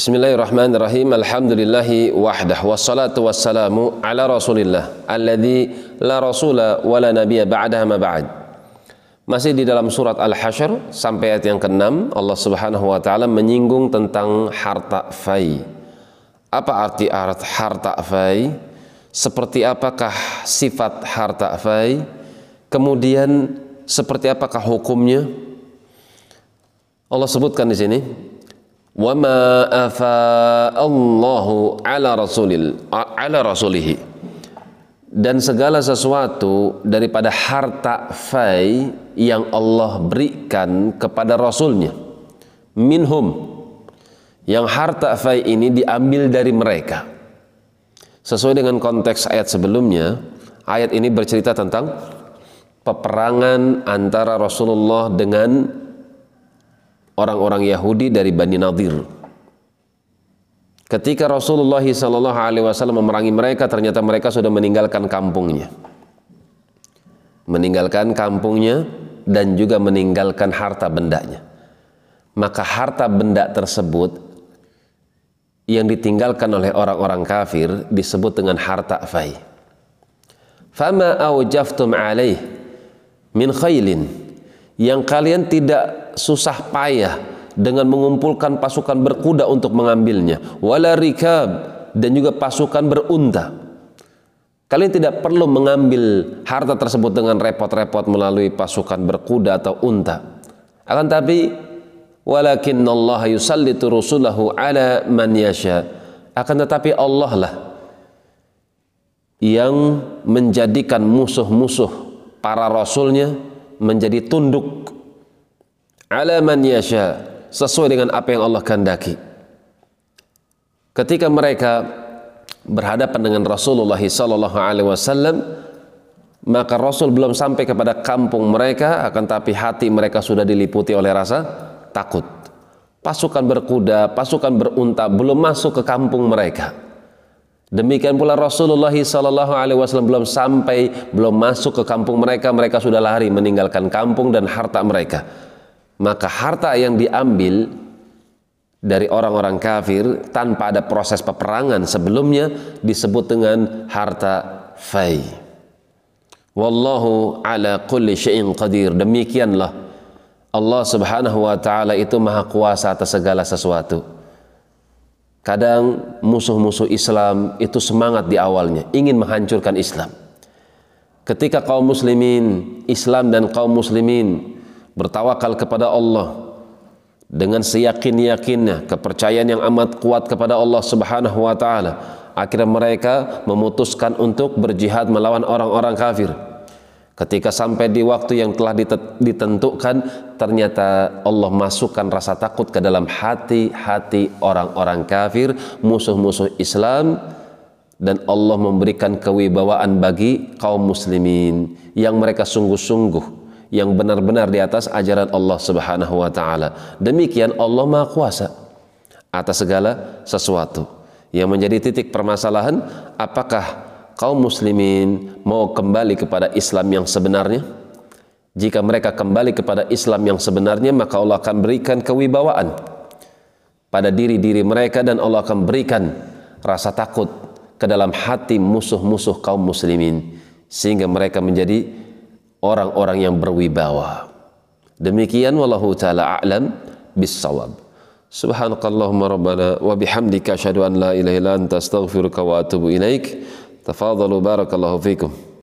Bismillahirrahmanirrahim. Alhamdulillahi wahdah wassalatu wassalamu ala Rasulillah alladzi la rasula wa la nabiyya ba'daha ma ba'd. Masih di dalam surat Al-Hasyr sampai ayat yang ke-6 Allah Subhanahu wa taala menyinggung tentang harta fai. Apa arti harta fai? Seperti apakah sifat harta fai? Kemudian seperti apakah hukumnya? Allah sebutkan di sini wama Allahu ala rasulil ala dan segala sesuatu daripada harta fai yang Allah berikan kepada rasulnya. Minhum. Yang harta fai ini diambil dari mereka. Sesuai dengan konteks ayat sebelumnya ayat ini bercerita tentang peperangan antara Rasulullah dengan orang-orang Yahudi dari Bani Nadir. Ketika Rasulullah SAW memerangi mereka, ternyata mereka sudah meninggalkan kampungnya. Meninggalkan kampungnya dan juga meninggalkan harta bendanya. Maka harta benda tersebut yang ditinggalkan oleh orang-orang kafir disebut dengan harta fai. Fama awjaftum alaih min khailin yang kalian tidak susah payah dengan mengumpulkan pasukan berkuda untuk mengambilnya. Wala rikab dan juga pasukan berunta. Kalian tidak perlu mengambil harta tersebut dengan repot-repot melalui pasukan berkuda atau unta. Akan tapi walakin Allah yusallitu rusulahu ala man yasha. Akan tetapi Allah lah yang menjadikan musuh-musuh para rasulnya menjadi tunduk ala man yasha sesuai dengan apa yang Allah kehendaki. Ketika mereka berhadapan dengan Rasulullah sallallahu alaihi wasallam maka Rasul belum sampai kepada kampung mereka akan tapi hati mereka sudah diliputi oleh rasa takut. Pasukan berkuda, pasukan berunta belum masuk ke kampung mereka Demikian pula Rasulullah Sallallahu Alaihi Wasallam belum sampai, belum masuk ke kampung mereka, mereka sudah lari meninggalkan kampung dan harta mereka. Maka harta yang diambil dari orang-orang kafir tanpa ada proses peperangan sebelumnya disebut dengan harta fai. Wallahu ala kulli syai'in qadir. Demikianlah Allah Subhanahu wa taala itu maha kuasa atas segala sesuatu. Kadang musuh-musuh Islam itu semangat di awalnya, ingin menghancurkan Islam. Ketika kaum muslimin, Islam dan kaum muslimin bertawakal kepada Allah dengan seyakin-yakinnya, kepercayaan yang amat kuat kepada Allah Subhanahu wa taala, akhirnya mereka memutuskan untuk berjihad melawan orang-orang kafir Ketika sampai di waktu yang telah ditentukan, ternyata Allah masukkan rasa takut ke dalam hati-hati orang-orang kafir, musuh-musuh Islam, dan Allah memberikan kewibawaan bagi kaum muslimin yang mereka sungguh-sungguh yang benar-benar di atas ajaran Allah Subhanahu wa taala. Demikian Allah Maha Kuasa atas segala sesuatu. Yang menjadi titik permasalahan apakah kaum muslimin mau kembali kepada Islam yang sebenarnya? Jika mereka kembali kepada Islam yang sebenarnya maka Allah akan berikan kewibawaan pada diri-diri mereka dan Allah akan berikan rasa takut ke dalam hati musuh-musuh kaum muslimin sehingga mereka menjadi orang-orang yang berwibawa. Demikian wallahu taala a'lam bissawab. Subhanakallahumma rabbana wa bihamdika asyhadu an la ilaha illa anta astaghfiruka wa atubu ilaik تفاضلوا بارك الله فيكم.